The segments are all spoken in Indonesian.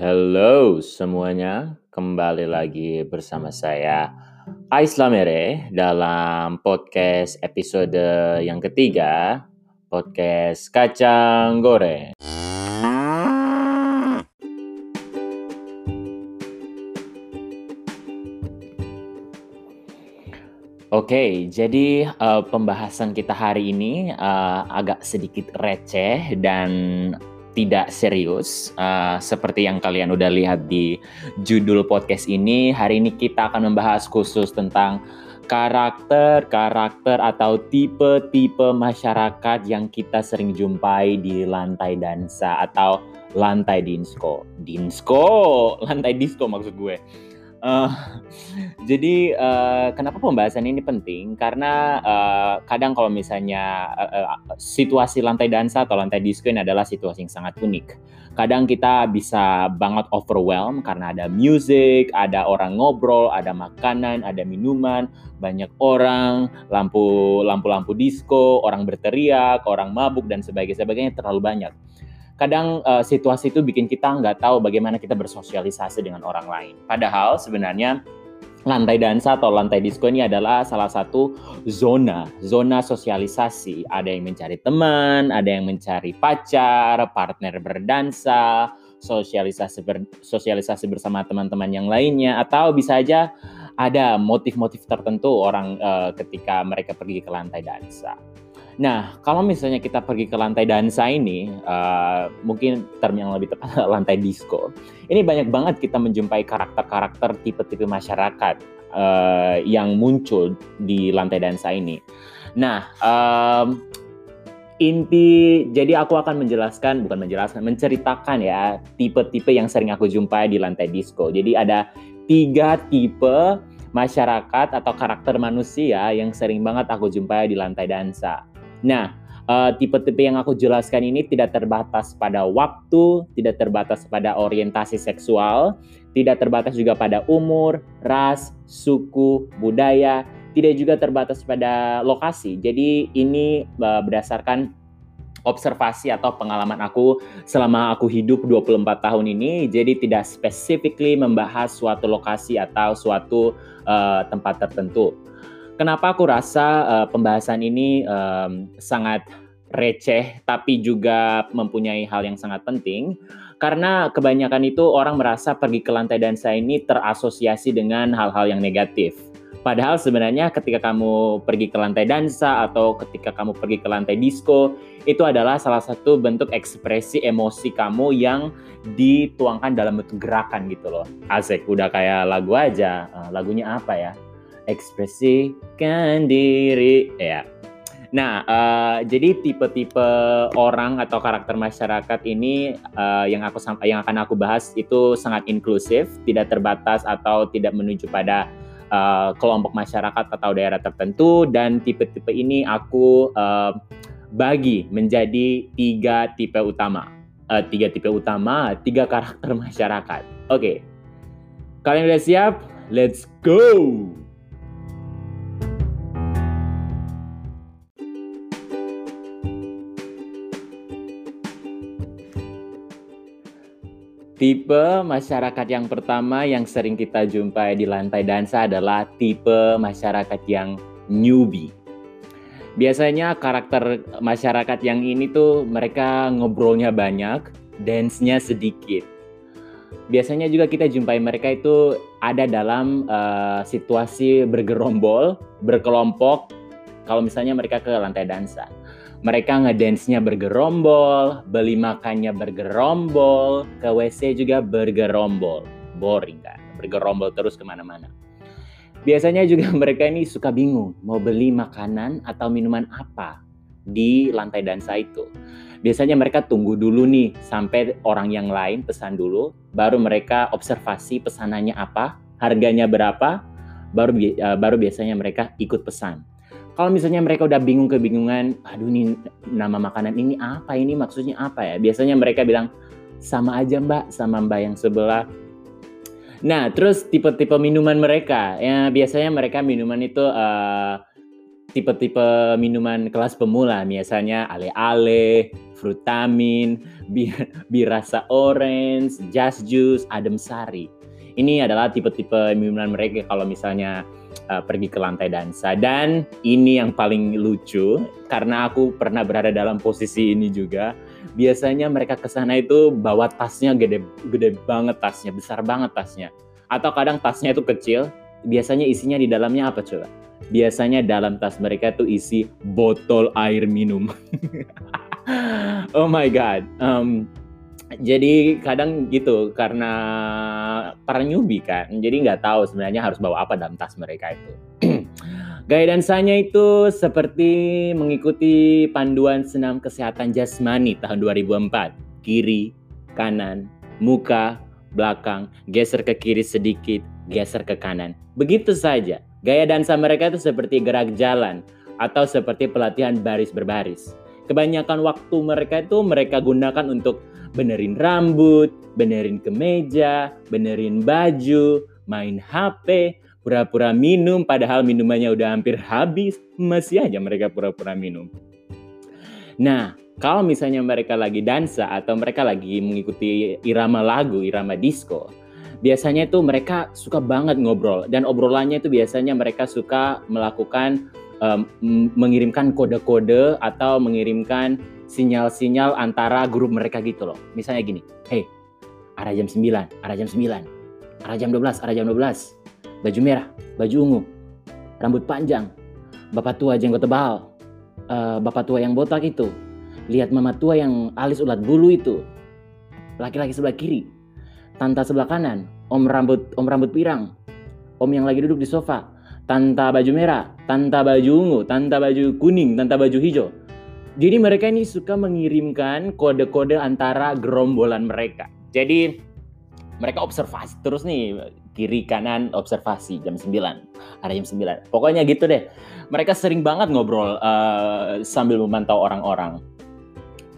Hello semuanya, kembali lagi bersama saya Aislamere dalam podcast episode yang ketiga, podcast kacang goreng. Oke, jadi uh, pembahasan kita hari ini uh, agak sedikit receh dan tidak serius. Uh, seperti yang kalian udah lihat di judul podcast ini, hari ini kita akan membahas khusus tentang karakter-karakter atau tipe-tipe masyarakat yang kita sering jumpai di lantai dansa atau lantai dinsko. Dinsko, lantai disco maksud gue. Uh, jadi uh, kenapa pembahasan ini penting? Karena uh, kadang kalau misalnya uh, uh, situasi lantai dansa atau lantai disco ini adalah situasi yang sangat unik. Kadang kita bisa banget overwhelm karena ada music, ada orang ngobrol, ada makanan, ada minuman, banyak orang, lampu lampu-lampu disco, orang berteriak, orang mabuk dan sebagainya terlalu banyak kadang uh, situasi itu bikin kita nggak tahu bagaimana kita bersosialisasi dengan orang lain. Padahal sebenarnya lantai dansa atau lantai disco ini adalah salah satu zona, zona sosialisasi. Ada yang mencari teman, ada yang mencari pacar, partner berdansa, sosialisasi ber, sosialisasi bersama teman-teman yang lainnya, atau bisa aja ada motif-motif tertentu orang uh, ketika mereka pergi ke lantai dansa. Nah, kalau misalnya kita pergi ke lantai dansa ini, uh, mungkin term yang lebih tepat lantai disco. Ini banyak banget kita menjumpai karakter-karakter tipe-tipe masyarakat uh, yang muncul di lantai dansa ini. Nah, um, inti jadi aku akan menjelaskan bukan menjelaskan menceritakan ya tipe-tipe yang sering aku jumpai di lantai disco jadi ada tiga tipe masyarakat atau karakter manusia yang sering banget aku jumpai di lantai dansa Nah, uh, tipe-tipe yang aku jelaskan ini tidak terbatas pada waktu, tidak terbatas pada orientasi seksual, tidak terbatas juga pada umur, ras, suku, budaya, tidak juga terbatas pada lokasi. Jadi ini uh, berdasarkan observasi atau pengalaman aku selama aku hidup 24 tahun ini jadi tidak specifically membahas suatu lokasi atau suatu uh, tempat tertentu. Kenapa aku rasa uh, pembahasan ini um, sangat receh tapi juga mempunyai hal yang sangat penting? Karena kebanyakan itu orang merasa pergi ke lantai dansa ini terasosiasi dengan hal-hal yang negatif. Padahal sebenarnya ketika kamu pergi ke lantai dansa atau ketika kamu pergi ke lantai disco, itu adalah salah satu bentuk ekspresi emosi kamu yang dituangkan dalam bentuk gerakan gitu loh. Asik, udah kayak lagu aja. Uh, lagunya apa ya? Ekspresikan diri ya. Nah, uh, jadi tipe-tipe orang atau karakter masyarakat ini uh, yang aku yang akan aku bahas itu sangat inklusif, tidak terbatas atau tidak menuju pada uh, kelompok masyarakat atau daerah tertentu dan tipe-tipe ini aku uh, bagi menjadi tiga tipe utama. Uh, tiga tipe utama, tiga karakter masyarakat. Oke. Okay. Kalian udah siap? Let's go! Tipe masyarakat yang pertama yang sering kita jumpai di lantai dansa adalah tipe masyarakat yang newbie. Biasanya karakter masyarakat yang ini tuh mereka ngobrolnya banyak, dance-nya sedikit. Biasanya juga kita jumpai mereka itu ada dalam uh, situasi bergerombol, berkelompok. Kalau misalnya mereka ke lantai dansa mereka ngedance-nya bergerombol, beli makannya bergerombol, ke WC juga bergerombol. Boring kan, bergerombol terus ke mana-mana. Biasanya juga mereka ini suka bingung mau beli makanan atau minuman apa di lantai dansa itu. Biasanya mereka tunggu dulu nih sampai orang yang lain pesan dulu, baru mereka observasi pesanannya apa, harganya berapa, baru uh, baru biasanya mereka ikut pesan kalau misalnya mereka udah bingung kebingungan, aduh ini nama makanan ini apa ini maksudnya apa ya? Biasanya mereka bilang sama aja mbak sama mbak yang sebelah. Nah terus tipe-tipe minuman mereka, ya biasanya mereka minuman itu uh, tipe-tipe minuman kelas pemula, biasanya ale-ale, frutamin, bir, bir rasa orange, just juice, adem sari. Ini adalah tipe-tipe minuman mereka kalau misalnya uh, pergi ke lantai dansa. Dan ini yang paling lucu, karena aku pernah berada dalam posisi ini juga. Biasanya mereka ke sana itu bawa tasnya gede, gede banget tasnya, besar banget tasnya. Atau kadang tasnya itu kecil, biasanya isinya di dalamnya apa coba? biasanya dalam tas mereka tuh isi botol air minum. oh my god. Um, jadi kadang gitu karena para newbie kan, jadi nggak tahu sebenarnya harus bawa apa dalam tas mereka itu. Gaya dansanya itu seperti mengikuti panduan senam kesehatan jasmani tahun 2004. Kiri, kanan, muka, belakang, geser ke kiri sedikit, geser ke kanan. Begitu saja. Gaya dansa mereka itu seperti gerak jalan atau seperti pelatihan baris berbaris. Kebanyakan waktu mereka itu mereka gunakan untuk benerin rambut, benerin kemeja, benerin baju, main HP, pura-pura minum padahal minumannya udah hampir habis, masih aja mereka pura-pura minum. Nah, kalau misalnya mereka lagi dansa atau mereka lagi mengikuti irama lagu, irama disco, biasanya itu mereka suka banget ngobrol dan obrolannya itu biasanya mereka suka melakukan um, mengirimkan kode-kode atau mengirimkan sinyal-sinyal antara grup mereka gitu loh. Misalnya gini, hey, arah jam 9, arah jam 9, arah jam 12, arah jam 12, baju merah, baju ungu, rambut panjang, bapak tua jenggot tebal, uh, bapak tua yang botak itu, lihat mama tua yang alis ulat bulu itu, laki-laki sebelah kiri, Tanta sebelah kanan, om rambut om rambut pirang, om yang lagi duduk di sofa, tanta baju merah, tanta baju ungu, tanta baju kuning, tanta baju hijau. Jadi mereka ini suka mengirimkan kode-kode antara gerombolan mereka. Jadi mereka observasi terus nih kiri kanan observasi jam 9 ada jam 9 pokoknya gitu deh. Mereka sering banget ngobrol uh, sambil memantau orang-orang.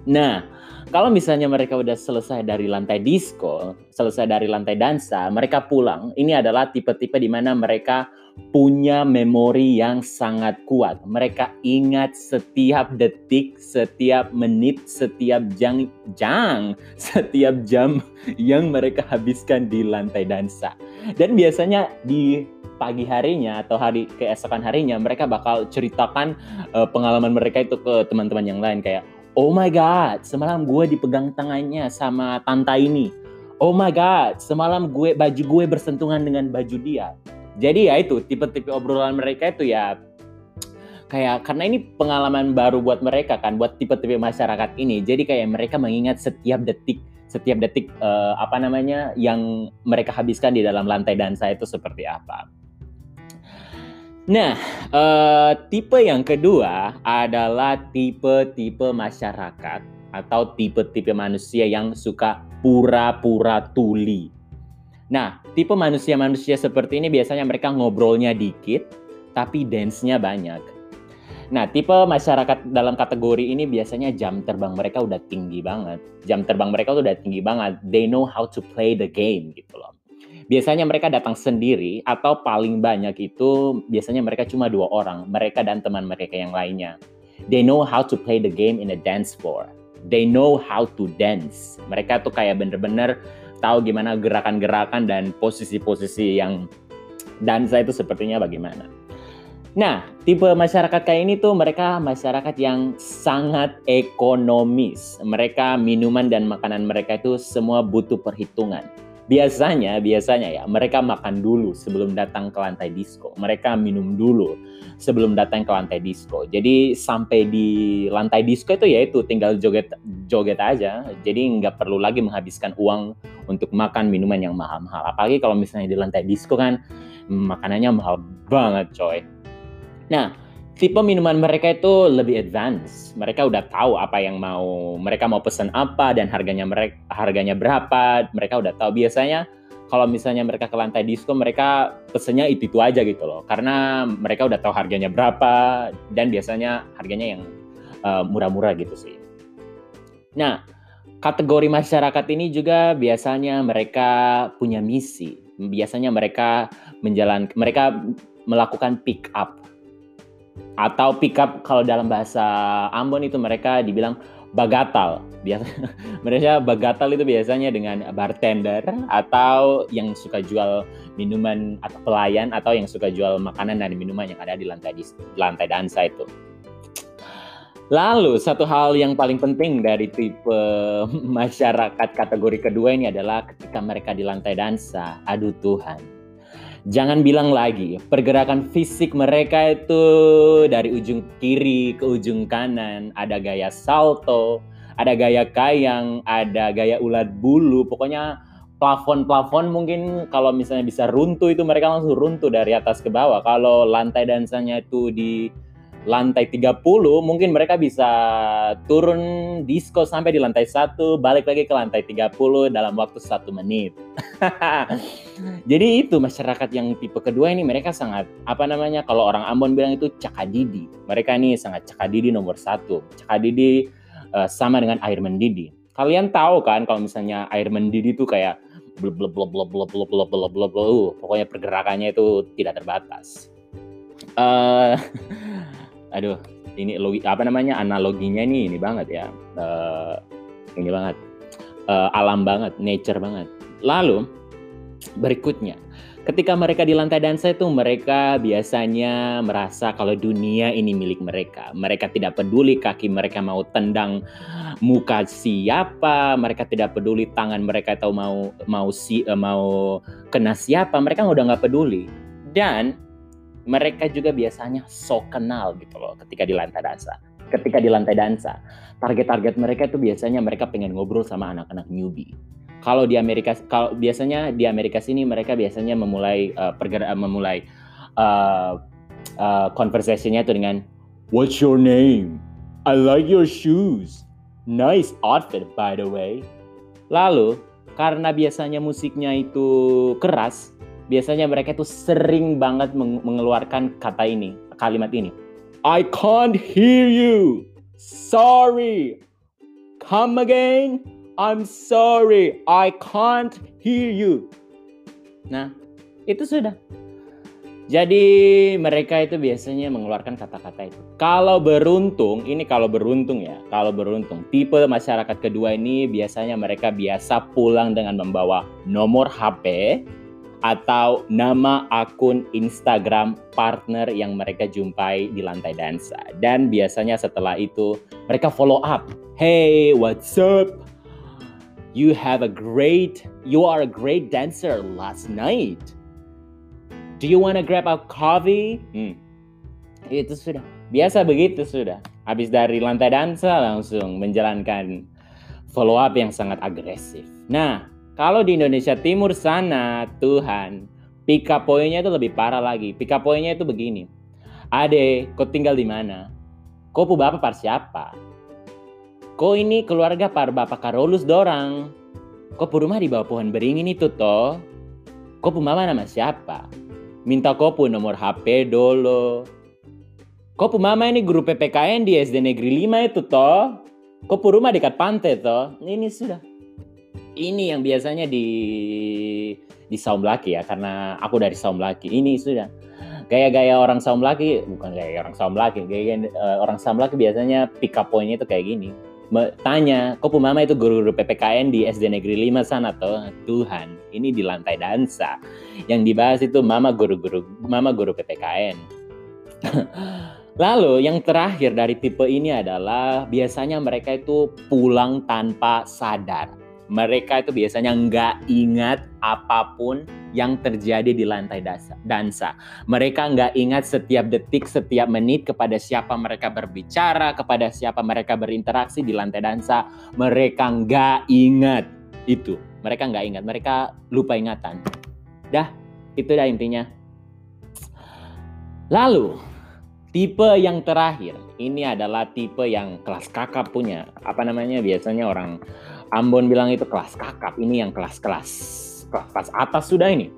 Nah kalau misalnya mereka udah selesai dari lantai disco, selesai dari lantai dansa, mereka pulang. Ini adalah tipe-tipe di mana mereka punya memori yang sangat kuat. Mereka ingat setiap detik, setiap menit, setiap jam, jang, setiap jam yang mereka habiskan di lantai dansa. Dan biasanya di pagi harinya atau hari keesokan harinya mereka bakal ceritakan uh, pengalaman mereka itu ke teman-teman yang lain kayak Oh my god, semalam gue dipegang tangannya sama tanta ini. Oh my god, semalam gue baju gue bersentuhan dengan baju dia. Jadi ya itu tipe-tipe obrolan mereka itu ya kayak karena ini pengalaman baru buat mereka kan, buat tipe-tipe masyarakat ini. Jadi kayak mereka mengingat setiap detik, setiap detik uh, apa namanya yang mereka habiskan di dalam lantai dansa itu seperti apa. Nah, uh, tipe yang kedua adalah tipe-tipe masyarakat atau tipe-tipe manusia yang suka pura-pura tuli. Nah, tipe manusia-manusia seperti ini biasanya mereka ngobrolnya dikit, tapi dance-nya banyak. Nah, tipe masyarakat dalam kategori ini biasanya jam terbang mereka udah tinggi banget. Jam terbang mereka udah tinggi banget. They know how to play the game gitu loh. Biasanya mereka datang sendiri atau paling banyak itu biasanya mereka cuma dua orang, mereka dan teman mereka yang lainnya. They know how to play the game in a dance floor. They know how to dance. Mereka tuh kayak bener-bener tahu gimana gerakan-gerakan dan posisi-posisi yang dansa itu sepertinya bagaimana. Nah, tipe masyarakat kayak ini tuh mereka masyarakat yang sangat ekonomis. Mereka minuman dan makanan mereka itu semua butuh perhitungan biasanya biasanya ya mereka makan dulu sebelum datang ke lantai disco. Mereka minum dulu sebelum datang ke lantai disco. Jadi sampai di lantai disco itu ya itu tinggal joget joget aja. Jadi nggak perlu lagi menghabiskan uang untuk makan minuman yang mahal-mahal. Apalagi kalau misalnya di lantai disco kan makanannya mahal banget coy. Nah tipe minuman mereka itu lebih advance. Mereka udah tahu apa yang mau mereka mau pesan apa dan harganya mereka harganya berapa. Mereka udah tahu biasanya kalau misalnya mereka ke lantai disco mereka pesennya itu itu aja gitu loh karena mereka udah tahu harganya berapa dan biasanya harganya yang uh, murah-murah gitu sih. Nah, kategori masyarakat ini juga biasanya mereka punya misi. Biasanya mereka menjalan mereka melakukan pick up Atau pick up kalau dalam bahasa Ambon itu mereka dibilang bagatal. Biasa mereka bagatal itu biasanya dengan bartender atau yang suka jual minuman atau pelayan atau yang suka jual makanan dan minuman yang ada di lantai di lantai dansa itu. Lalu satu hal yang paling penting dari tipe masyarakat kategori kedua ini adalah ketika mereka di lantai dansa, aduh Tuhan. Jangan bilang lagi, pergerakan fisik mereka itu dari ujung kiri ke ujung kanan, ada gaya salto, ada gaya kayang, ada gaya ulat bulu, pokoknya plafon-plafon mungkin kalau misalnya bisa runtuh itu mereka langsung runtuh dari atas ke bawah. Kalau lantai dansanya itu di lantai 30 mungkin mereka bisa turun disco sampai di lantai satu balik lagi ke lantai 30 dalam waktu satu menit jadi itu masyarakat yang tipe kedua ini mereka sangat apa namanya kalau orang Ambon bilang itu cakadidi mereka ini sangat cakadidi nomor satu cakadidi uh, sama dengan air mendidih kalian tahu kan kalau misalnya air mendidih itu kayak blub blub pokoknya pergerakannya itu tidak terbatas uh, aduh ini logi apa namanya analoginya ini ini banget ya. Uh, ini banget. Uh, alam banget nature banget. Lalu berikutnya. Ketika mereka di lantai dansa itu mereka biasanya merasa kalau dunia ini milik mereka. Mereka tidak peduli kaki mereka mau tendang muka siapa mereka tidak peduli tangan mereka atau mau mau si uh, mau kena siapa mereka udah nggak peduli. Dan mereka juga biasanya so kenal gitu loh ketika di lantai dansa. Ketika di lantai dansa, target-target mereka itu biasanya mereka pengen ngobrol sama anak-anak newbie. Kalau di Amerika, kalau biasanya di Amerika sini mereka biasanya memulai uh, pergerakan, memulai uh, uh, conversationnya itu dengan What's your name? I like your shoes. Nice outfit by the way. Lalu karena biasanya musiknya itu keras, biasanya mereka itu sering banget mengeluarkan kata ini, kalimat ini. I can't hear you. Sorry. Come again. I'm sorry. I can't hear you. Nah, itu sudah. Jadi mereka itu biasanya mengeluarkan kata-kata itu. Kalau beruntung, ini kalau beruntung ya, kalau beruntung, tipe masyarakat kedua ini biasanya mereka biasa pulang dengan membawa nomor HP, atau nama akun Instagram partner yang mereka jumpai di lantai dansa. Dan biasanya setelah itu mereka follow up. Hey, what's up? You have a great, you are a great dancer last night. Do you wanna grab a coffee? Hmm. Itu sudah. Biasa begitu sudah. Habis dari lantai dansa langsung menjalankan follow up yang sangat agresif. Nah, kalau di Indonesia Timur sana, Tuhan, pick up poinnya itu lebih parah lagi. Pick up poinnya itu begini. Ade, kau tinggal di mana? Kau pu bapak par siapa? Kau ini keluarga par bapak Karolus dorang. Kau pu rumah di bawah pohon beringin itu toh. Kau pu mama nama siapa? Minta kau pu nomor HP dulu. Kau pu mama ini guru PPKN di SD Negeri 5 itu toh. Kau pu rumah dekat pantai toh. Ini sudah ini yang biasanya di di saum laki ya karena aku dari saum laki. Ini sudah. Gaya-gaya orang saum laki bukan gaya orang saum laki gaya uh, orang saum laki biasanya pick up pointnya itu kayak gini. Tanya kok mama itu guru-guru PPKN di SD Negeri 5 sana? Tuh Tuhan ini di lantai dansa. Yang dibahas itu mama guru-guru mama guru PPKN Lalu yang terakhir dari tipe ini adalah biasanya mereka itu pulang tanpa sadar mereka itu biasanya nggak ingat apa pun yang terjadi di lantai dansa. Mereka nggak ingat setiap detik, setiap menit kepada siapa mereka berbicara, kepada siapa mereka berinteraksi di lantai dansa. Mereka nggak ingat itu. Mereka nggak ingat, mereka lupa ingatan. Dah, itu dah intinya. Lalu, tipe yang terakhir, ini adalah tipe yang kelas kakap punya. Apa namanya? Biasanya orang Ambon bilang itu kelas kakap, ini yang kelas-kelas kelas atas sudah ini.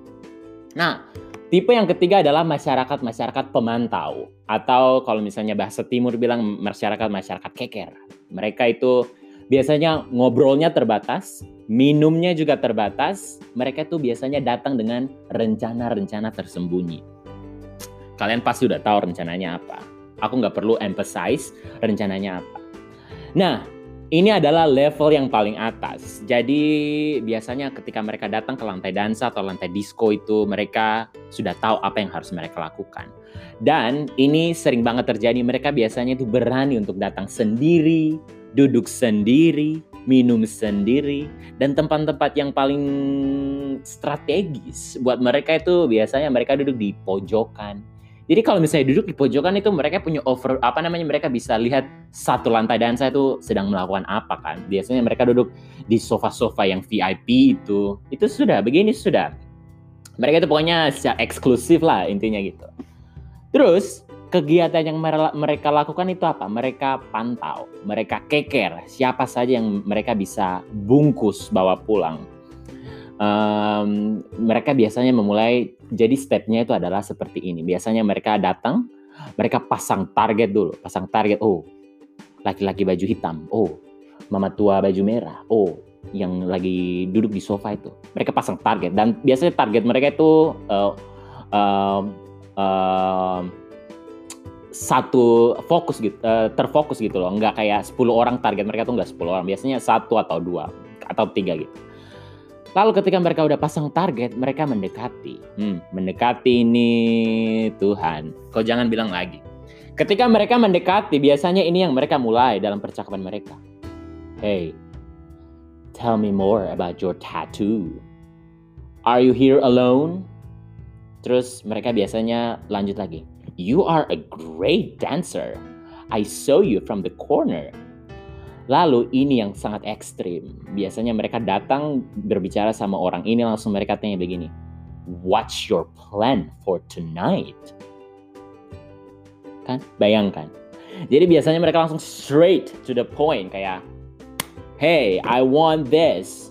Nah, tipe yang ketiga adalah masyarakat-masyarakat pemantau atau kalau misalnya bahasa timur bilang masyarakat-masyarakat keker. Mereka itu biasanya ngobrolnya terbatas, minumnya juga terbatas. Mereka itu biasanya datang dengan rencana-rencana tersembunyi. Kalian pasti sudah tahu rencananya apa. Aku nggak perlu emphasize rencananya apa. Nah, ini adalah level yang paling atas. Jadi biasanya ketika mereka datang ke lantai dansa atau lantai disco itu mereka sudah tahu apa yang harus mereka lakukan. Dan ini sering banget terjadi mereka biasanya itu berani untuk datang sendiri, duduk sendiri, minum sendiri dan tempat-tempat yang paling strategis buat mereka itu biasanya mereka duduk di pojokan jadi kalau misalnya duduk di pojokan itu mereka punya over apa namanya mereka bisa lihat satu lantai dansa itu sedang melakukan apa kan. Biasanya mereka duduk di sofa-sofa yang VIP itu. Itu sudah begini sudah. Mereka itu pokoknya secara eksklusif lah intinya gitu. Terus kegiatan yang mereka lakukan itu apa? Mereka pantau, mereka keker siapa saja yang mereka bisa bungkus bawa pulang um, mereka biasanya memulai jadi stepnya itu adalah seperti ini. Biasanya mereka datang, mereka pasang target dulu, pasang target. Oh, laki-laki baju hitam. Oh, mama tua baju merah. Oh, yang lagi duduk di sofa itu. Mereka pasang target dan biasanya target mereka itu uh, uh, uh, satu fokus gitu, terfokus gitu loh. Nggak kayak 10 orang target mereka tuh nggak 10 orang. Biasanya satu atau dua atau tiga gitu. Lalu ketika mereka udah pasang target, mereka mendekati. Hmm, mendekati ini Tuhan. Kau jangan bilang lagi. Ketika mereka mendekati, biasanya ini yang mereka mulai dalam percakapan mereka. Hey, tell me more about your tattoo. Are you here alone? Terus mereka biasanya lanjut lagi. You are a great dancer. I saw you from the corner. Lalu ini yang sangat ekstrim. Biasanya mereka datang berbicara sama orang ini langsung mereka tanya begini. What's your plan for tonight? Kan? Bayangkan. Jadi biasanya mereka langsung straight to the point kayak Hey, I want this.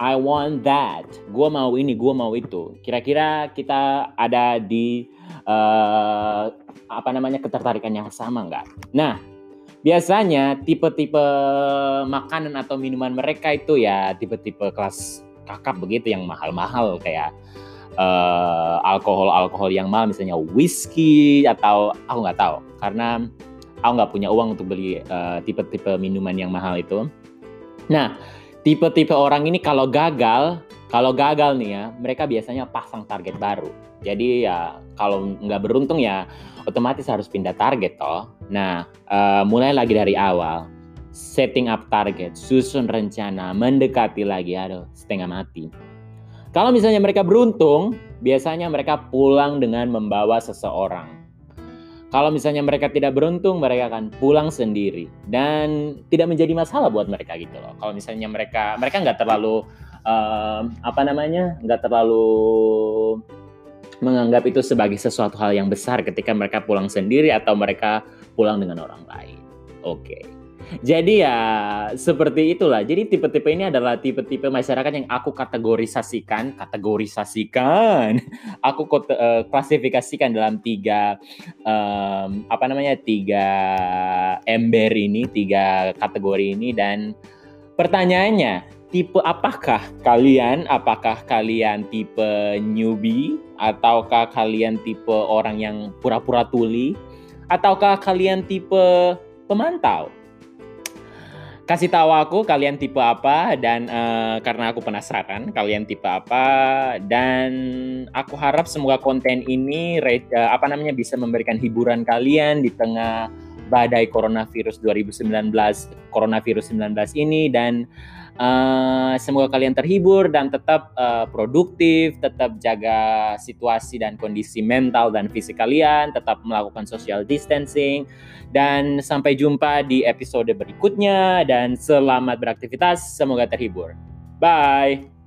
I want that. Gua mau ini, gua mau itu. Kira-kira kita ada di uh, apa namanya ketertarikan yang sama nggak? Nah, biasanya tipe-tipe makanan atau minuman mereka itu ya tipe-tipe kelas kakap begitu yang mahal-mahal kayak uh, alkohol-alkohol yang mahal misalnya whisky atau aku nggak tahu karena aku nggak punya uang untuk beli eh, tipe-tipe uh, minuman yang mahal itu. Nah, tipe-tipe orang ini kalau gagal, kalau gagal nih ya, mereka biasanya pasang target baru. Jadi ya kalau nggak beruntung ya otomatis harus pindah target toh. Nah, uh, mulai lagi dari awal. Setting up target, susun rencana, mendekati lagi, aduh, setengah mati. Kalau misalnya mereka beruntung, biasanya mereka pulang dengan membawa seseorang. Kalau misalnya mereka tidak beruntung, mereka akan pulang sendiri dan tidak menjadi masalah buat mereka gitu loh. Kalau misalnya mereka mereka nggak terlalu uh, apa namanya, nggak terlalu menganggap itu sebagai sesuatu hal yang besar ketika mereka pulang sendiri atau mereka pulang dengan orang lain. Oke. Okay. Jadi ya seperti itulah. Jadi tipe-tipe ini adalah tipe-tipe masyarakat yang aku kategorisasikan, kategorisasikan, aku uh, klasifikasikan dalam tiga um, apa namanya tiga ember ini, tiga kategori ini dan pertanyaannya tipe apakah kalian? Apakah kalian tipe newbie ataukah kalian tipe orang yang pura-pura tuli ataukah kalian tipe pemantau? Kasih tahu aku kalian tipe apa dan uh, karena aku penasaran kalian tipe apa dan aku harap semoga konten ini uh, apa namanya bisa memberikan hiburan kalian di tengah badai coronavirus 2019 coronavirus 19 ini dan Uh, semoga kalian terhibur dan tetap uh, produktif, tetap jaga situasi dan kondisi mental dan fisik kalian, tetap melakukan social distancing, dan sampai jumpa di episode berikutnya. Dan selamat beraktivitas, semoga terhibur. Bye.